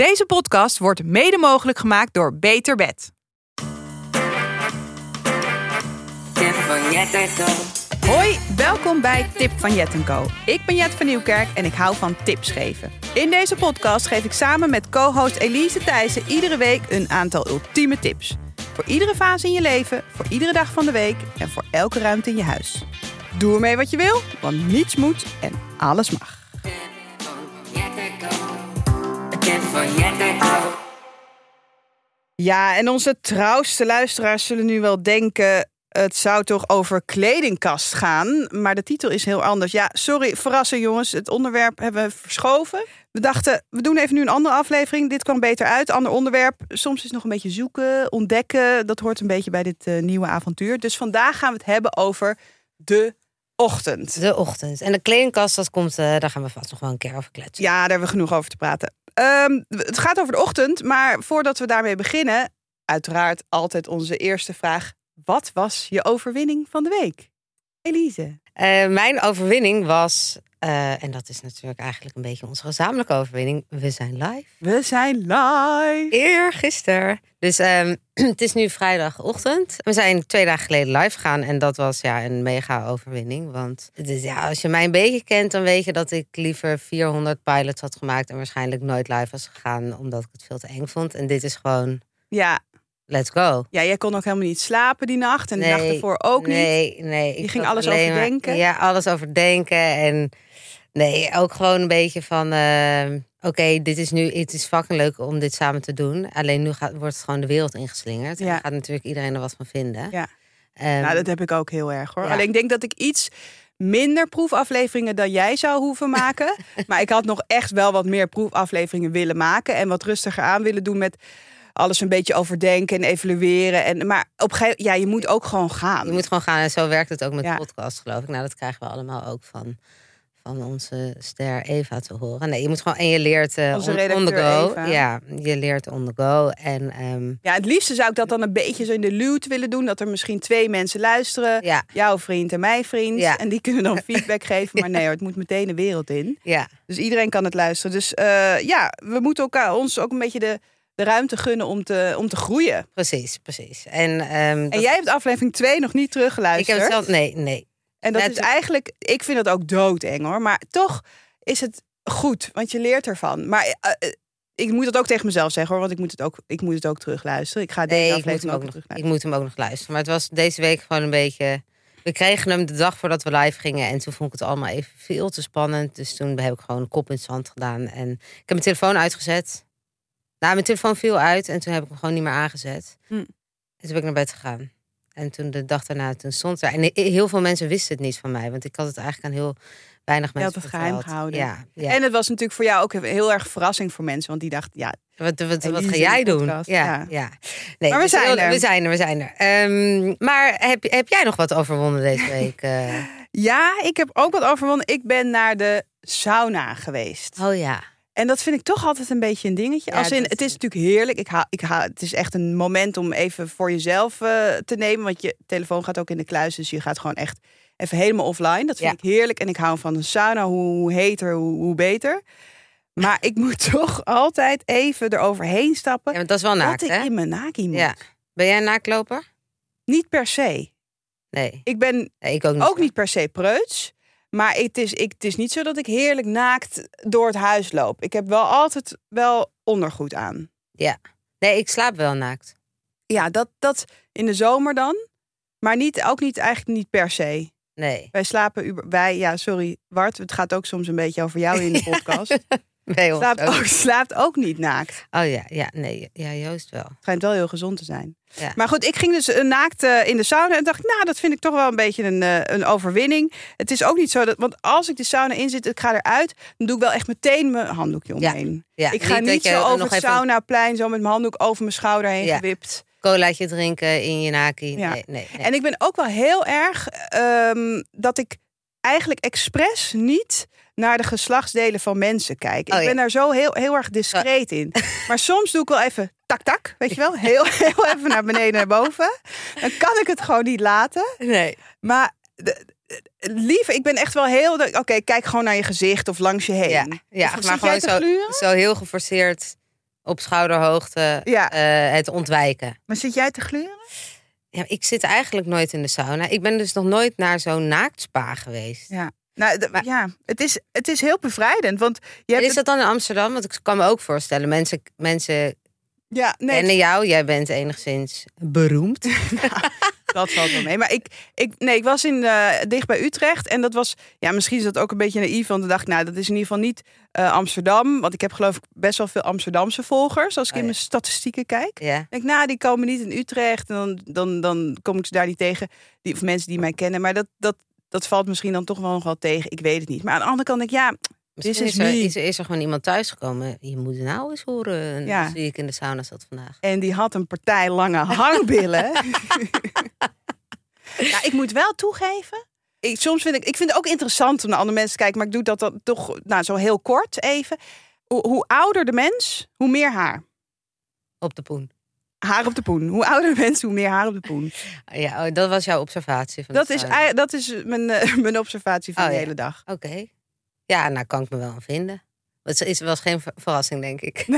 Deze podcast wordt mede mogelijk gemaakt door Beter Bed. Tip van Jet en Co. Hoi, welkom bij Tip van Jet Co. Ik ben Jet van Nieuwkerk en ik hou van tips geven. In deze podcast geef ik samen met co-host Elise Thijssen iedere week een aantal ultieme tips. Voor iedere fase in je leven, voor iedere dag van de week en voor elke ruimte in je huis. Doe ermee wat je wil, want niets moet en alles mag. Ja, en onze trouwste luisteraars zullen nu wel denken... het zou toch over kledingkast gaan? Maar de titel is heel anders. Ja, sorry, verrassen jongens. Het onderwerp hebben we verschoven. We dachten, we doen even nu een andere aflevering. Dit kwam beter uit, ander onderwerp. Soms is het nog een beetje zoeken, ontdekken. Dat hoort een beetje bij dit eh, nieuwe avontuur. Dus vandaag gaan we het hebben over de ochtend. De ochtend. En de kledingkast, dat komt, eh, daar gaan we vast nog wel een keer over kletsen. Ja, daar hebben we genoeg over te praten. Ehm, het gaat over de ochtend, maar voordat we daarmee beginnen, uiteraard altijd onze eerste vraag. Wat was je overwinning van de week? Elise. Eh, mijn overwinning was, eh, en dat is natuurlijk eigenlijk een beetje onze gezamenlijke overwinning, we zijn live. We zijn live. Eergisteren. Dus ehm, het is nu vrijdagochtend. We zijn twee dagen geleden live gegaan en dat was ja, een mega overwinning. Want is, ja, als je mij een beetje kent, dan weet je dat ik liever 400 pilots had gemaakt en waarschijnlijk nooit live was gegaan, omdat ik het veel te eng vond. En dit is gewoon, Ja, let's go. ja, jij kon ook helemaal niet slapen die nacht en de Nee, nacht ervoor ook niet. Nee, nee. Je ging alles alleen maar- overdenken? Ja, alles overdenken. En nee, ook gewoon een beetje van... eh, Oké, dit is nu... Het is fucking leuk om dit samen te doen. Alleen nu gaat, wordt het gewoon de wereld ingeslingerd. En Ja. daar gaat natuurlijk iedereen er wat van vinden. Ja. Ehm, Nou, dat heb ik ook heel erg hoor. Ja. Alleen ik denk dat ik iets minder proefafleveringen dan jij zou hoeven maken. maar ik had nog echt wel wat meer proefafleveringen willen maken. En wat rustiger aan willen doen met alles een beetje overdenken en evalueren. En, maar op een gegeven ja, je moet ook gewoon gaan. Je moet gewoon gaan. En zo werkt het ook met Ja. de podcast, geloof ik. Nou, dat krijgen we allemaal ook van, van onze ster Eva te horen. Nee, je moet gewoon... En je leert Onze on, on the go. Eva. Ja, je leert on the go. En ehm, Ja, het liefste zou ik dat dan een beetje zo in de luwte willen doen. Dat er misschien twee mensen luisteren. ja, Jouw vriend en mijn vriend. Ja. En die kunnen dan feedback geven. Maar nee hoor, het moet meteen de wereld in. ja. Dus iedereen kan het luisteren. Dus eh, ja, we moeten elkaar, ons ook een beetje de, de ruimte gunnen om te, om te groeien. Precies, precies. En, ehm, En dat- jij hebt aflevering 2 nog niet ik teruggeluisterd. heb het zelf, nee, nee. en dat net- is eigenlijk, ik vind dat ook doodeng hoor. Maar toch is het goed, want je leert ervan. Maar eh, eh, ik moet dat ook tegen mezelf zeggen hoor, want ik moet het ook, ik moet het ook terugluisteren. Ik ga deze Nee, ik moet, aflevering ook, nog, ik moet hem ook nog luisteren. Maar het was deze week gewoon een beetje. We kregen hem de dag voordat we live gingen. En toen vond ik het allemaal even veel te spannend. Dus toen heb ik gewoon een kop in het zand gedaan. En ik heb mijn telefoon uitgezet. Nou, mijn telefoon viel uit. En toen heb ik hem gewoon niet meer aangezet. Hm. En toen ben ik naar bed gegaan. En toen de dag daarna, toen stond er. En heel veel mensen wisten het niet van mij. Want ik had het eigenlijk aan heel weinig Je mensen het geheim verteld. gehouden. Ja, ja. En het was natuurlijk voor jou ook heel erg verrassing voor mensen. Want die dachten, ja, Wat, wat, wat, ga jij doen? Ja, ja. ja. Nee, Maar we dus zijn er. We zijn er, we zijn er. Ehm, maar heb, heb jij nog wat overwonnen deze week? eh? ja, ik heb ook wat overwonnen. Ik ben naar de sauna geweest. Oh ja. En dat vind ik toch altijd een beetje een dingetje. Ja, Als in, het is natuurlijk heerlijk. Ik ha, ik ha, het is echt een moment om even voor jezelf eh, te nemen. Want je telefoon gaat ook in de kluis. Dus je gaat gewoon echt even helemaal offline. Dat vind Ja. ik heerlijk. En ik hou van een sauna. Hoe heter, hoe, hoe beter. Maar ik moet toch altijd even eroverheen stappen. ja, want dat is wel naakt, dat ik hè? in mijn naki moet. Ja. Ben jij een naaktloper? Niet per se. Nee. Ik ben Nee, ik ook niet. ook niet per se preuts. Maar het is, ik, het is niet zo dat ik heerlijk naakt door het huis loop. Ik heb wel altijd wel ondergoed aan. Nee, ik slaap wel naakt. Ja, dat, dat in de zomer dan. Maar niet, ook niet, eigenlijk niet per se. Nee. Wij slapen, wij, ja, sorry, Wart, het gaat ook soms een beetje over jou in de podcast. Ons slaapt, ook. ook, slaapt ook niet naakt. Oh ja, ja, nee. Ja, Joost wel. Het schijnt wel heel gezond te zijn. Ja. Maar goed, ik ging dus eh, naakt eh, in de sauna en dacht, nou, dat vind ik toch wel een beetje een, eh, een overwinning. Het is ook niet zo dat, want als ik de sauna in zit, ik ga eruit, dan doe ik wel echt meteen mijn handdoekje omheen. Ja, ik ga niet, zo over het even saunaplein, zo met mijn handdoek over mijn schouder heen Ja. gewipt. colaatje drinken in je naki. Nee, nee, nee. En ik ben ook wel heel erg ehm, dat ik eigenlijk expres niet naar de geslachtsdelen van mensen kijk. Ik Oh, ben daar zo heel, heel erg discreet in. Maar soms doe ik wel even tak tak, weet je wel? Heel, heel even naar beneden naar boven. Dan kan ik het gewoon niet laten. nee. Maar de- liever, ik ben echt wel heel... Oké, kijk gewoon naar je gezicht of langs je heen. Ja, ja maar gewoon zo, zo heel geforceerd op schouderhoogte Ja. eh, het ontwijken. Maar zit jij te gluren? Ja, ik zit eigenlijk nooit in de sauna. Ik ben dus nog nooit naar zo'n naaktspa geweest. Ja. Nou, Maar- ja, het is, het is heel bevrijdend. Want je hebt Is dat dan in Amsterdam? Want ik kan me ook voorstellen, mensen, mensen ja, nee, kennen jou. Jij bent enigszins beroemd. dat valt wel mee. Maar ik, ik, nee, ik was in, eh, dicht bij Utrecht. En dat was, ja, misschien is dat ook een beetje naïef. Want dan dacht ik, nou, dat is in ieder geval niet eh, Amsterdam. Want ik heb geloof ik best wel veel Amsterdamse volgers. Als ik Oh, in ja. mijn statistieken kijk. Ja. Ik denk, nou, die komen niet in Utrecht. En dan, dan, dan kom ik ze daar niet tegen. Die, of mensen die mij kennen. Maar dat, dat, dat valt misschien dan toch wel nog wel tegen. Ik weet het niet. Maar aan de andere kant denk ik, ja, Misschien is er, is, er, is er gewoon iemand thuisgekomen. Je moet nou eens horen. En Ja. zie ik in de sauna zat vandaag. En die had een partij lange hangbillen. ja, ik moet wel toegeven. Ik, soms vind ik, ik vind het ook interessant om naar andere mensen te kijken, maar ik doe dat dan toch nou, zo heel kort even. Hoe, hoe ouder de mens, hoe meer haar. Op de poen. Haar op de poen. Hoe ouder de mens, hoe meer haar op de poen. Ja, oh, dat was jouw observatie. Van Dat is, dat is mijn, eh, mijn observatie van Oh, de ja. hele dag. Oké. Ja, nou kan ik me wel aan vinden. Het is was geen ver- verrassing, denk ik.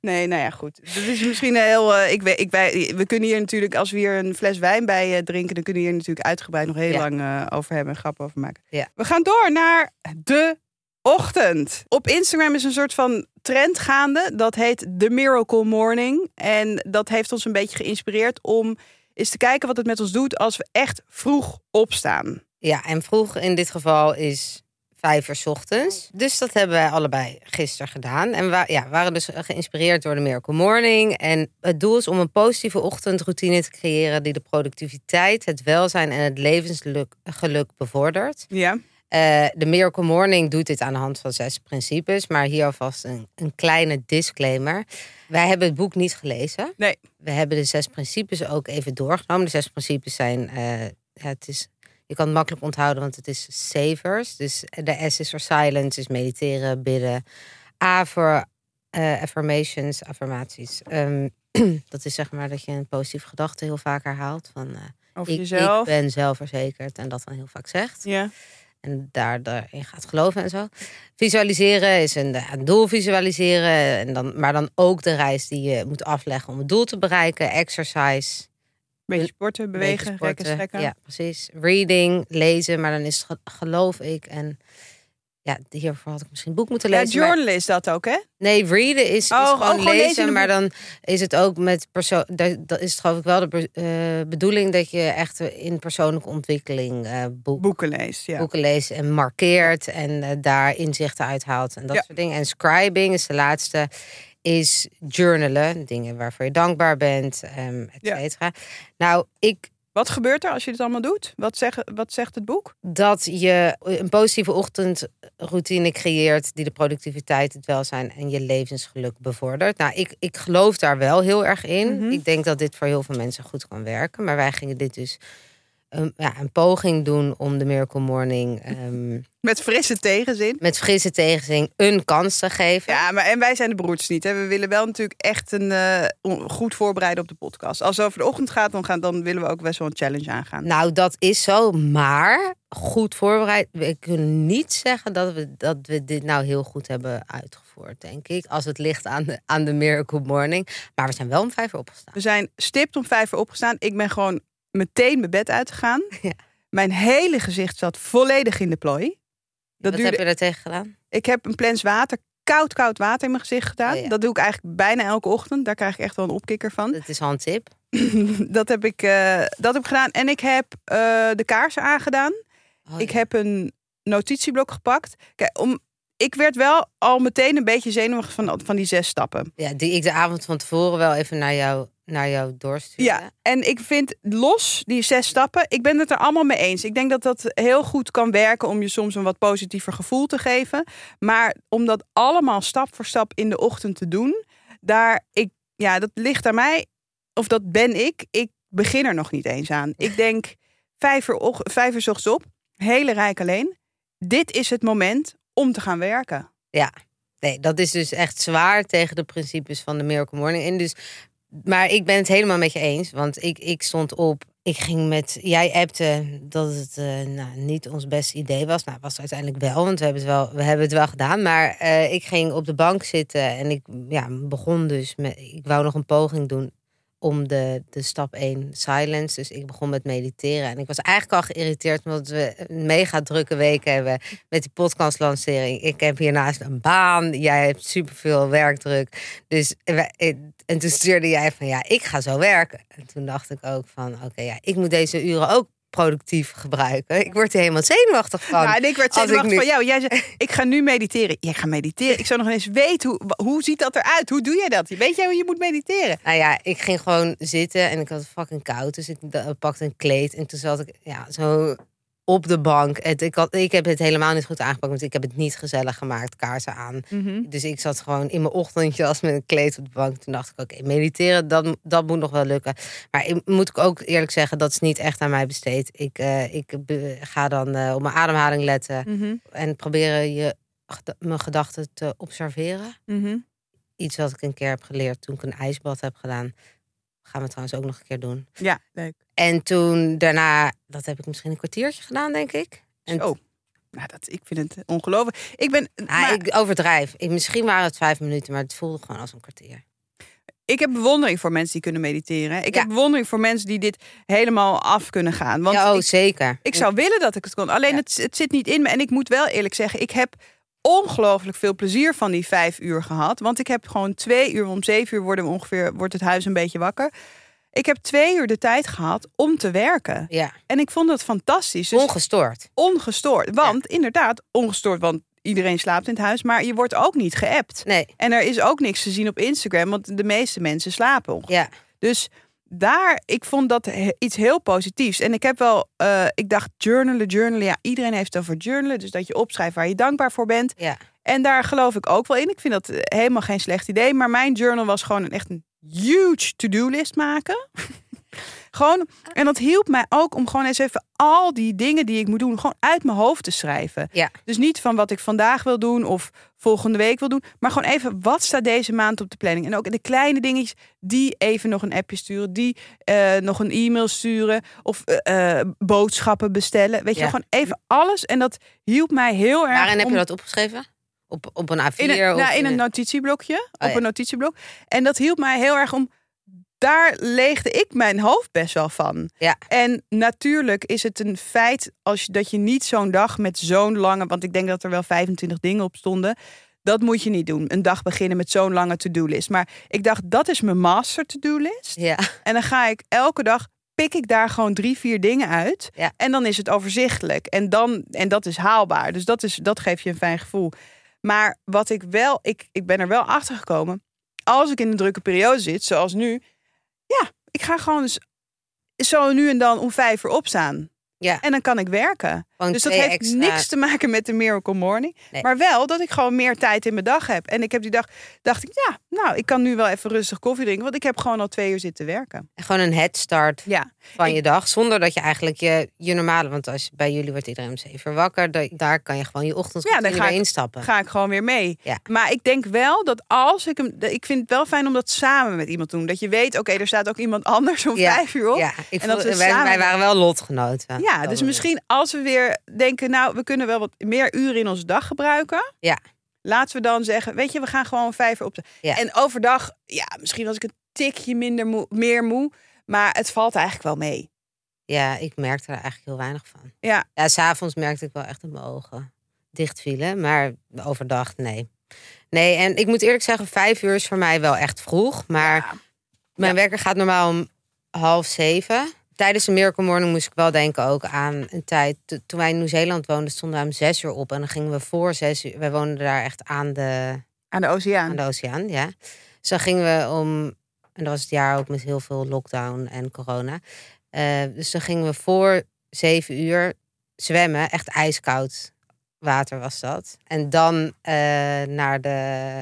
Nee, nou ja, goed. Dat is misschien een heel. eh, ik ik, wij, we kunnen hier natuurlijk, als we hier een fles wijn bij eh, drinken, dan kunnen we hier natuurlijk uitgebreid nog heel Ja. lang over hebben en grappen over maken. Ja. We gaan door naar de ochtend. Op Instagram is een soort van trend gaande. Dat heet The Miracle Morning. En dat heeft ons een beetje geïnspireerd om eens te kijken wat het met ons doet als we echt vroeg opstaan. Ja, en vroeg in dit geval is vijf uur 's ochtends. Dus dat hebben wij allebei gisteren gedaan. En we ja, waren dus geïnspireerd door de Miracle Morning. En het doel is om een positieve ochtendroutine te creëren... die de productiviteit, het welzijn en het levensgeluk geluk bevordert. Ja. Eh, de Miracle Morning doet dit aan de hand van zes principes. Maar hier alvast een, een kleine disclaimer. Wij hebben het boek niet gelezen. Nee. We hebben de zes principes ook even doorgenomen. De zes principes zijn... eh, ja, het is, je kan het makkelijk onthouden, want het is savers. Dus de S is voor silence, is mediteren, bidden. A voor eh, affirmations, affirmaties. Ehm, dat is zeg maar dat je een positieve gedachte heel vaak herhaalt. Van, eh, Over ik, jezelf. ik ben zelfverzekerd en dat dan heel vaak zegt. Ja. En daar, daarin gaat geloven en zo. Visualiseren is een, een doel visualiseren. En dan, maar dan ook de reis die je moet afleggen om het doel te bereiken. Exercise. Beetje sporten, bewegen, beetje rekken, strekken. Ja, precies. Reading, lezen. Maar dan is het ge- geloof ik. En ja, hiervoor had ik misschien een boek moeten Ja, lezen. maar- journalen is dat ook, hè? Nee, readen is, is Oh, gewoon oh, gewoon lezen, maar dan is het ook met persoon. Dat is het geloof ik wel de be- eh, bedoeling dat je echt in persoonlijke ontwikkeling eh, boek, Boeken leest, ja. boeken leest en markeert en eh, daar inzichten uithaalt en dat Ja. soort dingen. En scribing is de laatste, is journalen, dingen waarvoor je dankbaar bent, ehm et Ja. cetera. Nou, ik Wat gebeurt er als je dit allemaal doet? Wat, zeg, wat zegt het boek? dat je een positieve ochtendroutine creëert die de productiviteit, het welzijn en je levensgeluk bevordert. Nou, ik, ik geloof daar wel heel erg in. Mhm. Ik denk dat dit voor heel veel mensen goed kan werken. Maar wij gingen dit dus een, ja, een poging doen om de Miracle Morning ehm, Met frisse tegenzin. met frisse tegenzin een kans te geven. Ja, maar en wij zijn de broers niet. Hè? We willen wel natuurlijk echt een eh, goed voorbereiden op de podcast. Als het over de ochtend gaat, dan, gaan, dan willen we ook best wel een challenge aangaan. Nou, dat is zo, maar goed voorbereid. We kunnen niet zeggen dat we, dat we dit nou heel goed hebben uitgevoerd, denk ik. Als het ligt aan de, aan de Miracle Morning. Maar we zijn wel om vijf uur opgestaan. We zijn stipt om vijf uur opgestaan. Ik ben gewoon meteen mijn bed uitgegaan. Ja. Mijn hele gezicht zat volledig in de plooi. Dat Wat duurde, heb je daar tegen gedaan? Ik heb een plens water, koud, koud water in mijn gezicht gedaan. Oh ja. Dat doe ik eigenlijk bijna elke ochtend. Daar krijg ik echt wel een opkikker van. Dat is al een tip. dat, heb ik, eh, dat heb ik gedaan. En ik heb eh, de kaarsen aangedaan. Oh, Ik ja. heb een notitieblok gepakt. Kijk, om, ik werd wel al meteen een beetje zenuwachtig van, van die zes stappen. Ja, die ik de avond van tevoren wel even naar jou, naar jou doorstuurde. Ja, en ik vind los die zes stappen, ik ben het er allemaal mee eens. Ik denk dat dat heel goed kan werken om je soms een wat positiever gevoel te geven. Maar om dat allemaal stap voor stap in de ochtend te doen, daar, ik, ja, dat ligt aan mij, of dat ben ik. Ik begin er nog niet eens aan. Ik denk vijf uur, och- vijf uur 's ochtends op, hele rijk alleen. Dit is het moment om te gaan werken. Nee, dat is dus echt zwaar tegen de principes van de Miracle Morning. En dus maar ik ben het helemaal met je eens. Want ik, ik stond op. Ik ging met. Jij appte dat het eh, nou, niet ons beste idee was. Nou, was het uiteindelijk wel, want we hebben het wel, we hebben het wel gedaan. Maar eh, ik ging op de bank zitten en ik ja, begon dus met. Ik wou nog een poging doen om de, de stap 1 silence. Dus ik begon met mediteren. En ik was eigenlijk al geïrriteerd omdat we een mega drukke week hebben met die podcastlancering. Ik heb hiernaast een baan. Jij hebt superveel werkdruk. Dus en toen stuurde jij van ja, ik ga zo werken. En toen dacht ik ook van oké, ja, ik moet deze uren ook productief gebruiken. Ik word er helemaal zenuwachtig van. Ja, en ik werd ik zenuwachtig nu- van jou. Jij zei, ik ga nu mediteren. Jij gaat mediteren. Ik zou nog eens weten, hoe, hoe ziet dat eruit? Hoe doe jij dat? Weet jij hoe je moet mediteren? Nou ja, ik ging gewoon zitten en ik had fucking koud. Dus ik pakte een kleed en toen zat ik ja, zo op de bank. Het, ik, had, ik heb het helemaal niet goed aangepakt, want ik heb het niet gezellig gemaakt, kaarsen aan. Dus ik zat gewoon in mijn ochtendjas met een kleed op de bank. Toen dacht ik, oké, mediteren, dat, dat moet nog wel lukken. Maar ik, moet ik ook eerlijk zeggen, dat is niet echt aan mij besteed. Ik, eh, ik ga dan eh, op mijn ademhaling letten Mhm, en proberen je, mijn gedachten te observeren. mhm. Iets wat ik een keer heb geleerd toen ik een ijsbad heb gedaan. Gaan we trouwens ook nog een keer doen. Ja, leuk. En toen daarna, dat heb ik misschien een kwartiertje gedaan, denk ik. En Zo. Nou, dat, ik vind het ongelooflijk. Ik ben, maar ik overdrijf. Ik, misschien waren het vijf minuten, maar het voelde gewoon als een kwartier. ik heb bewondering voor mensen die kunnen mediteren. Ik Ja. heb bewondering voor mensen die dit helemaal af kunnen gaan. Want ja, oh, ik, zeker. ik zou willen dat ik het kon. Alleen Ja. het, het zit niet in me. En ik moet wel eerlijk zeggen, ik heb ongelooflijk veel plezier van die vijf uur gehad. Want ik heb gewoon twee uur, om zeven uur worden we ongeveer, wordt het huis een beetje wakker. Ik heb twee uur de tijd gehad om te werken. Ja, En ik vond dat fantastisch. Dus ongestoord. ongestoord. Want inderdaad, ongestoord, want iedereen slaapt in het huis. Maar je wordt ook niet geappt. Nee, En er is ook niks te zien op Instagram, want de meeste mensen slapen ongeveer. ja. Dus daar, ik vond dat he- iets heel positiefs. En ik heb wel, eh, ik dacht journalen, journalen. Ja, iedereen heeft het over journalen. Dus dat je opschrijft waar je dankbaar voor bent. Ja. En daar geloof ik ook wel in. Ik vind dat eh, helemaal geen slecht idee. Maar mijn journal was gewoon een, echt een huge to-do-list maken. gewoon, en dat hielp mij ook om gewoon eens even al die dingen die ik moet doen, gewoon uit mijn hoofd te schrijven. Ja. Dus niet van wat ik vandaag wil doen of volgende week wil doen. Maar gewoon even, wat staat deze maand op de planning? En ook de kleine dingetjes, die even nog een appje sturen. Die eh, nog een e-mail sturen. Of eh, eh, boodschappen bestellen. Weet je, gewoon even alles. En dat hielp mij heel erg. Waarin heb je dat opgeschreven? Op, op een A4? in een, of nou, in een een- notitieblokje. Oh, op ja. een notitieblok. En dat hielp mij heel erg om. Daar leegde ik mijn hoofd best wel van. Ja. En natuurlijk is het een feit als je, dat je niet zo'n dag met zo'n lange. Want ik denk dat er wel 25 dingen op stonden. Dat moet je niet doen. Een dag beginnen met zo'n lange to-do-list. Maar ik dacht, dat is mijn master to-do-list. Ja, En dan ga ik elke dag pik ik daar gewoon drie, vier dingen uit. Ja. En dan is het overzichtelijk. En, dan, en dat is haalbaar. Dus dat, is, dat geeft je een fijn gevoel. Maar wat ik wel, ik, ik ben er wel achter gekomen. Als ik in een drukke periode zit, zoals nu. Ja, ik ga gewoon eens zo nu en dan om vijf uur opstaan. ja. En dan kan ik werken. Gewoon Dus dat heeft extra- niks te maken met de Miracle Morning. Nee. Maar wel dat ik gewoon meer tijd in mijn dag heb. En ik heb die dag, dacht ik, ja, nou, ik kan nu wel even rustig koffie drinken. Want ik heb gewoon al twee uur zitten werken. Gewoon een head start Ja, van Ik- je dag. Zonder dat je eigenlijk je, je normale... Want als bij jullie wordt iedereen om zeven wakker. da- Daar kan je gewoon je Ja, dan ga ik- instappen. ga ik gewoon weer mee. Ja. Maar ik denk wel dat als ik hem. Ik vind het wel fijn om dat samen met iemand te doen. Dat je weet, oké, er staat ook iemand anders om Ja, vijf uur op. Ja, ik En dat we wij, samen- wij waren wel lotgenoten. Ja, dus misschien als we weer denken, nou, we kunnen wel wat meer uren in onze dag gebruiken. Ja. Laten we dan zeggen, weet je, we gaan gewoon vijf uur op. Ja. En overdag, ja, misschien was ik een tikje minder moe, meer moe. Maar het valt eigenlijk wel mee. Ja, ik merkte er eigenlijk heel weinig van. Ja. Ja, s'avonds merkte ik wel echt dat mijn ogen dicht vielen. Maar overdag, nee. Nee, en ik moet eerlijk zeggen, vijf uur is voor mij wel echt vroeg. Maar Ja. mijn werker gaat normaal om half zeven. Tijdens de Miracle Morning moest ik wel denken ook aan een tijd. to- Toen wij in Nieuw-Zeeland woonden, stonden we om zes uur op. En dan gingen we voor zes uur. Wij woonden daar echt aan de, Aan de oceaan. aan de oceaan, ja. Dus dan gingen we om, en dat was het jaar ook met heel veel lockdown en corona. Eh, dus dan gingen we voor zeven uur zwemmen, echt ijskoud water was dat. En dan eh, naar, de,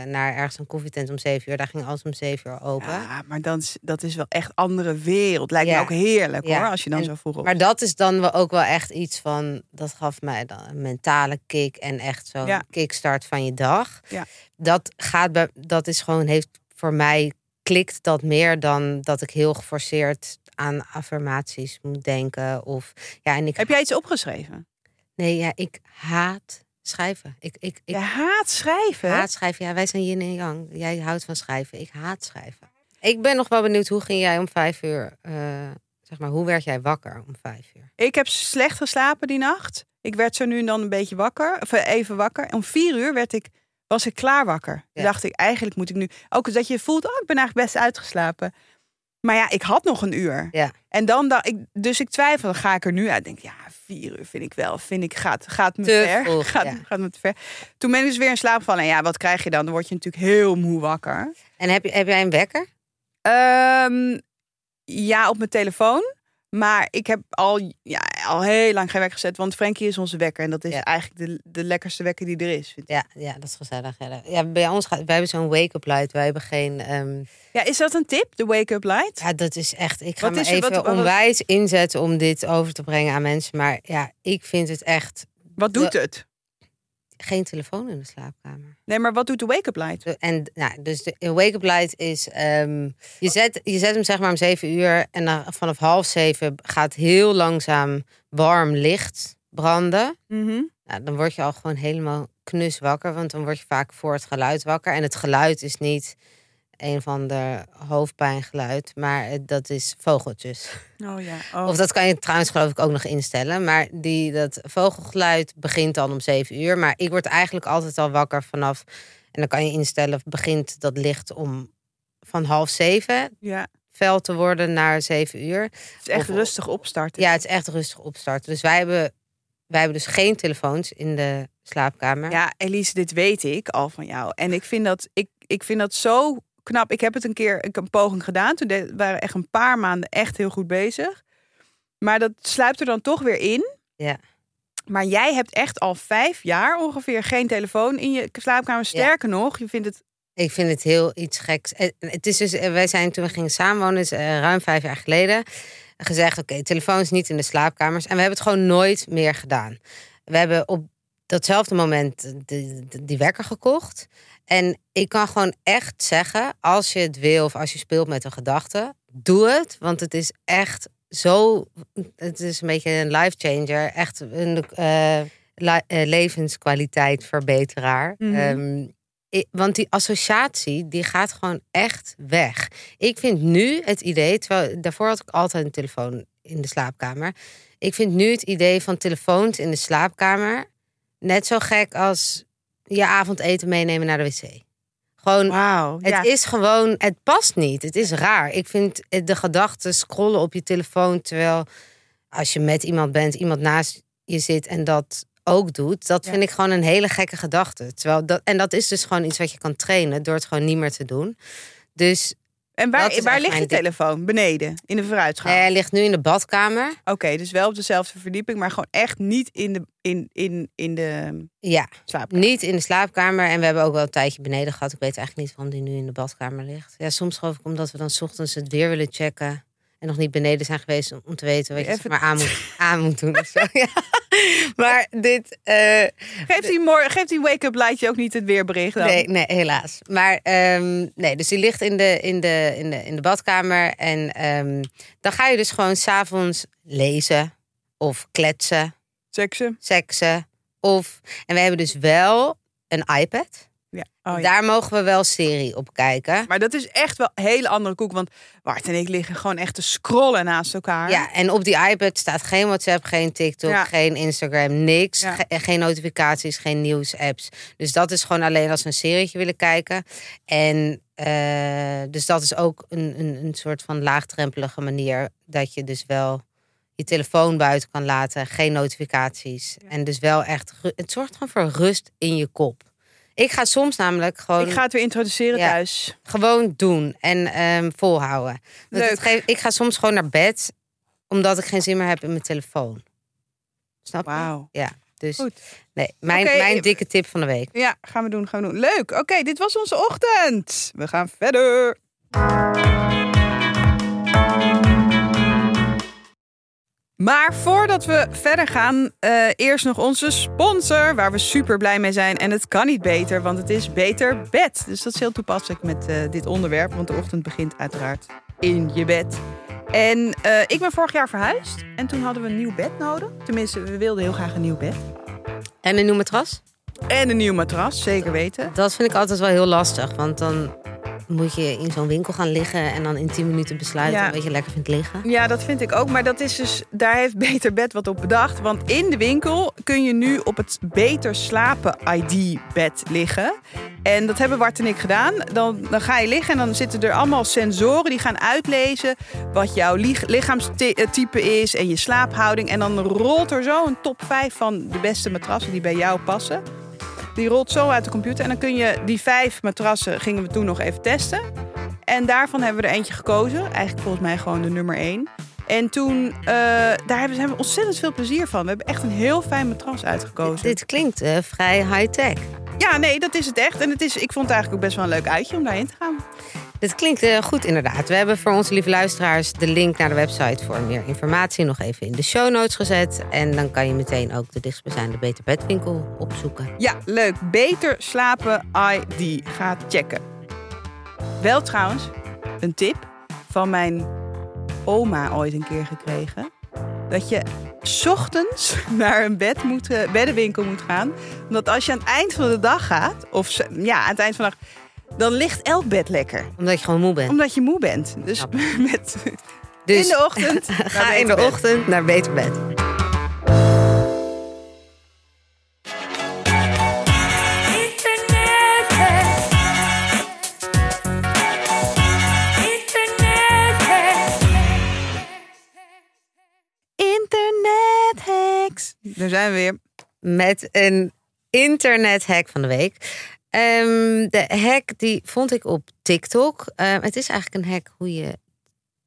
naar ergens een koffietent om zeven uur. Daar ging alles om zeven uur open. Ja, maar dan, is- dat is wel echt andere wereld. Lijkt me ook heerlijk Ja. hoor, als je dan En- zo vroeg op. Maar dat is dan ook wel echt iets van, dat gaf mij dan een mentale kick en echt zo'n Ja. kickstart van je dag. Ja. Dat gaat bij, dat is gewoon, heeft voor mij klikt dat meer dan dat ik heel geforceerd aan affirmaties moet denken. Of, ja, en ik, Heb jij iets opgeschreven? Nee, ja, ik haat schrijven. Ik, ik, ik Je haat schrijven? haat schrijven. Ja, wij zijn yin en yang. Jij houdt van schrijven. Ik haat schrijven. Ik ben nog wel benieuwd, hoe ging jij om vijf uur... eh, zeg maar, hoe werd jij wakker om vijf uur? Ik heb slecht geslapen die nacht. Ik werd zo nu en dan een beetje wakker. Of eh, even wakker. Om vier uur werd ik, was ik klaar wakker. Ja. dacht ik, eigenlijk moet ik nu... Ook dat je voelt, oh, ik ben eigenlijk best uitgeslapen. Maar ja, ik had nog een uur. Ja. En dan dacht ik, dus ik twijfel, ga ik er nu uit? Denk, ja, vier uur vind ik wel, vind ik, gaat, gaat me Te ver. vroeg, gaat, ja. gaat me te ver. Toen ben ik dus weer in slaap gevallen. En ja, wat krijg je dan? Dan word je natuurlijk heel moe wakker. En heb, je, heb jij een wekker? Ehm, ja, op mijn telefoon. Maar ik heb al, ja, al heel lang geen wekker gezet. Want Frankie is onze wekker. En dat is Ja. eigenlijk de, de lekkerste wekker die er is. vind ik. Ja, ja dat is gezellig. Ja, ja, bij ons gaat, wij hebben zo'n wake-up light. Wij hebben geen... ehm, Ja, is dat een tip? De wake-up light? ja, dat is echt... Ik ga Wat me is even wat- wat- onwijs inzetten om dit over te brengen aan mensen. Maar ja, ik vind het echt... Wat doet het? Geen telefoon in de slaapkamer. Nee, maar wat doet de wake-up light? En nou, dus de wake-up light is... ehm, je, zet, je zet hem zeg maar om zeven uur. En dan vanaf half zeven gaat heel langzaam warm licht branden. Mhm. Nou, dan word je al gewoon helemaal knus wakker. Want dan word je vaak voor het geluid wakker. En het geluid is niet een van de hoofdpijngeluid. Maar dat is vogeltjes. Oh ja. Oh. Of dat kan je trouwens geloof ik ook nog instellen. Maar die, dat vogelgeluid begint dan om zeven uur. Maar ik word eigenlijk altijd al wakker vanaf... En dan kan je instellen, begint dat licht om van half zeven ja, fel te worden naar zeven uur. het is echt Of- rustig opstarten. Ja, het is echt rustig opstarten. Dus wij hebben, wij hebben dus geen telefoons in de slaapkamer. Ja, Elise, dit weet ik al van jou. En ik vind dat, ik, ik vind dat zo knap. Ik heb het een keer ik een poging gedaan. Toen de- waren echt een paar maanden echt heel goed bezig. Maar dat sluipt er dan toch weer in. Ja. Maar jij hebt echt al vijf jaar ongeveer geen telefoon in je slaapkamer. Sterker nog, je vindt het... Ik vind het heel iets geks. Eh, Het is dus, eh, wij zijn toen we gingen samenwonen, eh, ruim vijf jaar geleden, gezegd: oké, telefoons niet in de slaapkamers. En we hebben het gewoon nooit meer gedaan. We hebben op datzelfde moment de, de- die wekker gekocht. En ik kan gewoon echt zeggen, als je het wil of als je speelt met een gedachte, doe het. Want het is echt zo, het is een beetje een life changer. Echt een eh, levenskwaliteit verbeteraar. Mhm. Ehm, want die associatie, die gaat gewoon echt weg. Ik vind nu het idee, terwijl daarvoor had ik altijd een telefoon in de slaapkamer. Ik vind nu het idee van telefoons in de slaapkamer net zo gek als je avondeten meenemen naar de wc. Gewoon, Wauw. het ja. is gewoon, het past niet. Het is raar. Ik vind de gedachte scrollen op je telefoon terwijl als je met iemand bent, iemand naast je zit en dat ook doet, dat Ja. vind ik gewoon een hele gekke gedachte. Terwijl dat, en dat is dus gewoon iets wat je kan trainen door het gewoon niet meer te doen. Dus En waar, waar ligt je mijn telefoon? Beneden, in de vooruitgang. hij ligt nu in de badkamer. Oké, dus wel op dezelfde verdieping, maar gewoon echt niet in de, in, in, in de Ja, slaapkamer. niet in de slaapkamer. En we hebben ook wel een tijdje beneden gehad. Ik weet eigenlijk niet waarom die nu in de badkamer ligt. Ja, soms geloof ik omdat we dan 's ochtends het weer willen checken. En nog niet beneden zijn geweest om, te weten wat je Even- maar aan moet, aan moet doen. Of zo. Ja. Maar dit... eh, Geeft die, mor- geeft die wake-up lightje ook niet het weerbericht dan? Nee, nee, helaas. Maar ehm, nee, dus die ligt in de, in de, in de, in de badkamer. En ehm, dan ga je dus gewoon s'avonds lezen of kletsen, Seksen? seksen. Of, en we hebben dus wel een iPad. Ja. Oh, ja. Daar mogen we wel serie op kijken. Maar dat is echt wel een hele andere koek. Want Bart en ik liggen gewoon echt te scrollen naast elkaar. Ja, en op die iPad staat geen WhatsApp, geen TikTok, Ja. geen Instagram, niks. Ja. Ge- geen notificaties, geen nieuws-apps. Dus dat is gewoon alleen als we een serietje willen kijken. En eh, dus dat is ook een, een, een soort van laagdrempelige manier dat je dus wel je telefoon buiten kan laten, geen notificaties. En dus wel echt, het zorgt gewoon voor rust in je kop. Ik ga soms namelijk gewoon Ik ga het weer introduceren Ja. thuis. gewoon doen en ehm, volhouden. Want Leuk. het geeft- ik ga soms gewoon naar bed omdat ik geen zin meer heb in mijn telefoon. Snap je? Wauw. Ja, dus Goed. nee, mijn, mijn ik- dikke tip van de week. Ja, gaan we doen, gaan we doen. Leuk. Oké, dit was onze ochtend. We gaan verder. Maar voordat we verder gaan, eh, eerst nog onze sponsor, waar we super blij mee zijn. En het kan niet beter, want het is Beter Bed. Dus dat is heel toepasselijk met eh, dit onderwerp, want de ochtend begint uiteraard in je bed. En eh, ik ben vorig jaar verhuisd en toen hadden we een nieuw bed nodig. Tenminste, we wilden heel graag een nieuw bed. En een nieuw matras? En een nieuw matras, zeker weten. Dat vind ik altijd wel heel lastig. Want dan moet je in zo'n winkel gaan liggen en dan in 10 minuten besluiten Ja. wat je lekker vindt liggen. Ja, dat vind ik ook. Maar dat is dus, daar heeft Beter Bed wat op bedacht. Want in de winkel kun je nu op het Beter Slapen ID-bed liggen. En dat hebben Bart en ik gedaan. Dan, dan ga je liggen en dan zitten er allemaal sensoren die gaan uitlezen wat jouw lich- lichaamstype is en je slaaphouding. En dan rolt er zo een top 5 van de beste matrassen die bij jou passen. Die rolt zo uit de computer. En dan kun je die vijf matrassen gingen we toen nog even testen. En daarvan hebben we er eentje gekozen. Eigenlijk volgens mij gewoon de nummer één. En toen, eh, daar hebben, we ontzettend veel plezier van. We hebben echt een heel fijn matras uitgekozen. Dit klinkt eh, vrij high-tech. Ja, nee, dat is het echt. En het is, ik vond het eigenlijk ook best wel een leuk uitje om daarheen te gaan. Dit klinkt eh, goed inderdaad. We hebben voor onze lieve luisteraars de link naar de website voor meer informatie nog even in de show notes gezet. En dan kan je meteen ook de dichtstbijzijnde Beter Bedwinkel opzoeken. Ja, leuk. Beter slapen ID. Ga checken. Wel trouwens, een tip van mijn oma ooit een keer gekregen. Dat je ochtends naar een bed eh, beddenwinkel moet gaan. Omdat als je aan het eind van de dag gaat, of ja, aan het eind van de dag, dan ligt elk bed lekker. Omdat je gewoon moe bent. Omdat je moe bent. Dus met, Dus in de ochtend. ga naar in de Bed. ochtend naar Beter Bed. Internet Internet Internet hacks. Daar zijn we weer. met een internethack van de week. Ehm, de hack die vond ik op TikTok. Ehm, het is eigenlijk een hack hoe je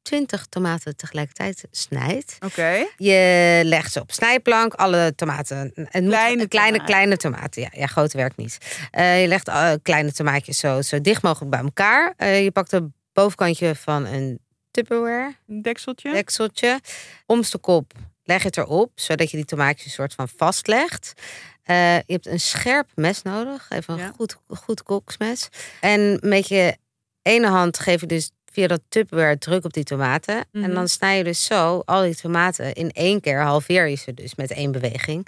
20 tomaten tegelijkertijd snijdt. Oké. Je legt ze op snijplank, alle tomaten. Kleine kleine, tomaten. kleine tomaten. Ja, ja grote werkt niet. Eh, je legt eh, kleine tomaatjes zo, zo dicht mogelijk bij elkaar. Eh, je pakt het bovenkantje van een Tupperware Een dekseltje. dekseltje. Omste kop leg je het erop, zodat je die tomaatjes soort van vastlegt. Eh, je hebt een scherp mes nodig, even een Ja. goed, goed koksmes. En met je ene hand geef je dus via dat Tupperware druk op die tomaten. Mhm. En dan snij je dus zo al die tomaten in één keer, halveer je ze dus met één beweging.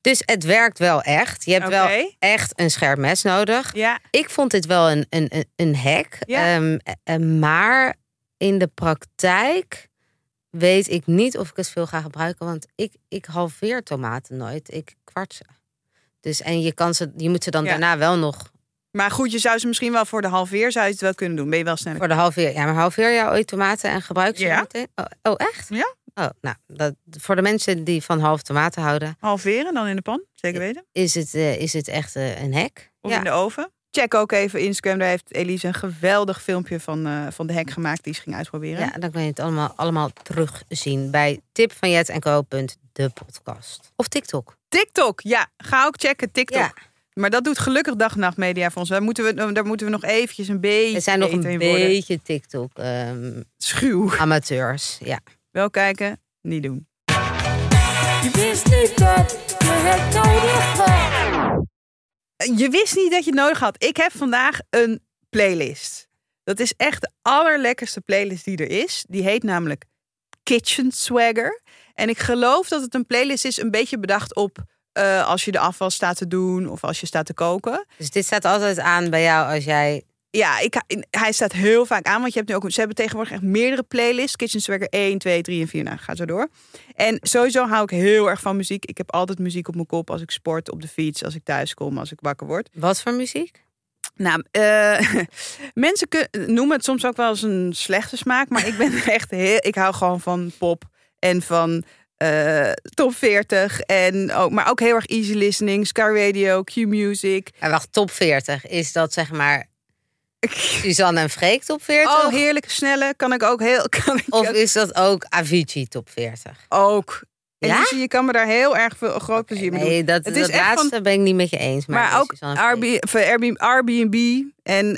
Dus het werkt wel echt. Je hebt wel echt een scherp mes nodig. Ja, Ik vond dit wel een, een, een- een hack. Ja. Ehm, eh, maar in de praktijk weet ik niet of ik het veel ga gebruiken. Want ik, ik halveer tomaten nooit. Ik kwart ze. Dus en je, kan ze, je moet ze dan Ja. daarna wel nog maar goed, je zou ze misschien wel voor de halveer zou je het wel kunnen doen. Ben je wel sneller. voor de halveer. Ja, maar halveer jij ooit tomaten en gebruik ze Ja. meteen? Oh, oh, echt? Ja. Oh, nou, dat, voor de mensen die van half tomaten houden, Halveren dan in de pan, zeker weten. is het, eh, is het echt eh, een hack. Of ja. in de oven. Check ook even Instagram. Daar heeft Elise een geweldig filmpje van, eh, van de hack gemaakt die ze ging uitproberen. Ja, dan kan je het allemaal, allemaal terugzien bij tip van Jet en Co. de podcast. Of TikTok. TikTok, ja. Ga ook checken, TikTok. Ja. Maar dat doet gelukkig dag en nacht media voor ons. Daar moeten we, daar moeten we nog eventjes een beetje We zijn nog een beetje TikTok ehm, Schuw. amateurs. Ja. Wel kijken, niet doen. Je wist niet dat je het nodig had. Je wist niet dat je het nodig had. Ik heb vandaag een playlist. Dat is echt de allerlekkerste playlist die er is. Die heet namelijk Kitchen Swagger. En ik geloof dat het een playlist is een beetje bedacht op eh, als je de afwas staat te doen of als je staat te koken. Dus dit staat altijd aan bij jou als jij... Ja, ik, hij staat heel vaak aan, want je hebt nu ook, ze hebben tegenwoordig echt meerdere playlists. Kitchen Swagger 1, 2, 3 en 4, nou, ga zo door. En sowieso hou ik heel erg van muziek. Ik heb altijd muziek op mijn kop als ik sport, op de fiets, als ik thuis kom, als ik wakker word. Wat voor muziek? Nou, eh, mensen noemen het soms ook wel eens een slechte smaak, maar ik ben echt heel, ik hou gewoon van pop en van eh, top 40 en ook, maar ook heel erg easy listening, Sky Radio, Q Music. Ja, wacht, top 40. Is dat zeg maar Suzanne en Freek top 40? Oh, heerlijke snelle kan ik ook heel, kan ik of ook, is dat ook Avicii top 40? ook. En Ja? je, kan me daar heel erg veel groot plezier mee doen. Nee, dat, Het is dat laatste van- ben ik niet met je eens. Maar, Maar, ook. Airbnb, Airbnb, Airbnb en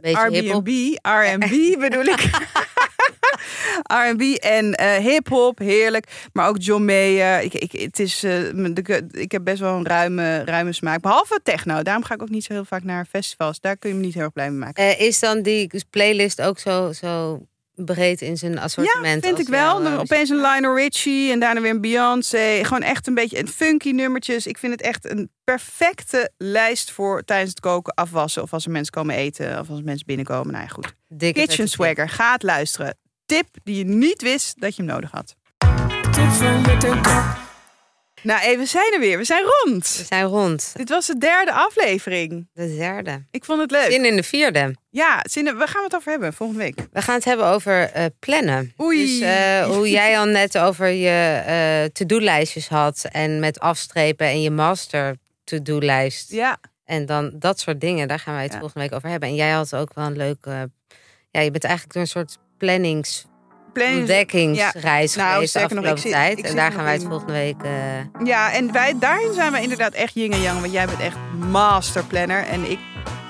Beetje Airbnb, R&B bedoel ik. R&B en eh, hip-hop, heerlijk. Maar ook John Mayer. Ik, ik, het is, eh, de- ik heb best wel een ruime, ruime smaak. Behalve techno. Daarom ga ik ook niet zo heel vaak naar festivals. Daar kun je me niet heel erg blij mee maken. Eh, is dan die playlist ook zo, zo breed in zijn Ja, assortiment? vind als ik wel. Dan opeens een Lionel Richie en daarna weer een Beyoncé. Gewoon echt een beetje een funky nummertjes. Ik vind het echt een perfecte lijst voor tijdens het koken, afwassen. Of als er mensen komen eten. Of als mensen binnenkomen. Nou ja, goed. dikke Kitchen. Swagger. Ga het luisteren. Tip die je niet wist dat je hem nodig had. Tip van. Nou, even, we zijn er weer. We zijn We rond. zijn rond. Dit was de derde aflevering. De derde. Ik vond het leuk. Zin in de vierde. Ja, zin, in- waar gaan we het over hebben volgende week? We gaan het hebben over eh, plannen. Oei. Dus eh, hoe jij al net over je eh to-do-lijstjes had. En met afstrepen en je master to-do-lijst. Ja, En dan dat soort dingen. Daar gaan wij het Ja. volgende week over hebben. En jij had ook wel een leuke... ja, je bent eigenlijk door een soort plannings... planning. ontdekkingsreis Nou, geweest de nog, afgelopen zit- tijd. en daar nog gaan wij het in- volgende week... eh, Ja, en wij, daarin zijn we inderdaad echt yin en yang. Want jij bent echt masterplanner en ik,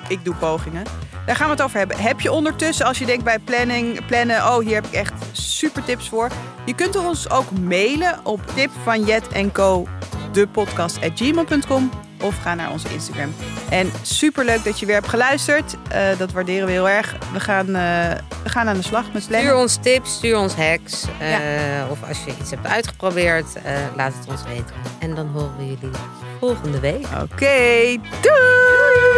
ik doe pogingen. Daar gaan we het over hebben. Heb je ondertussen, als je denkt bij planning, plannen... oh, hier heb ik echt super tips voor. Je kunt ons ook mailen op tip van Jet en Co. De podcast at gmail.com of ga naar onze Instagram. En super leuk dat je weer hebt geluisterd. Eh, dat waarderen we heel erg. We gaan, eh, we gaan aan de slag met plannen. Stuur ons tips, stuur ons hacks. eh, Of als je iets hebt uitgeprobeerd, laat het ons weten. En dan horen we jullie volgende week. Oké, doei!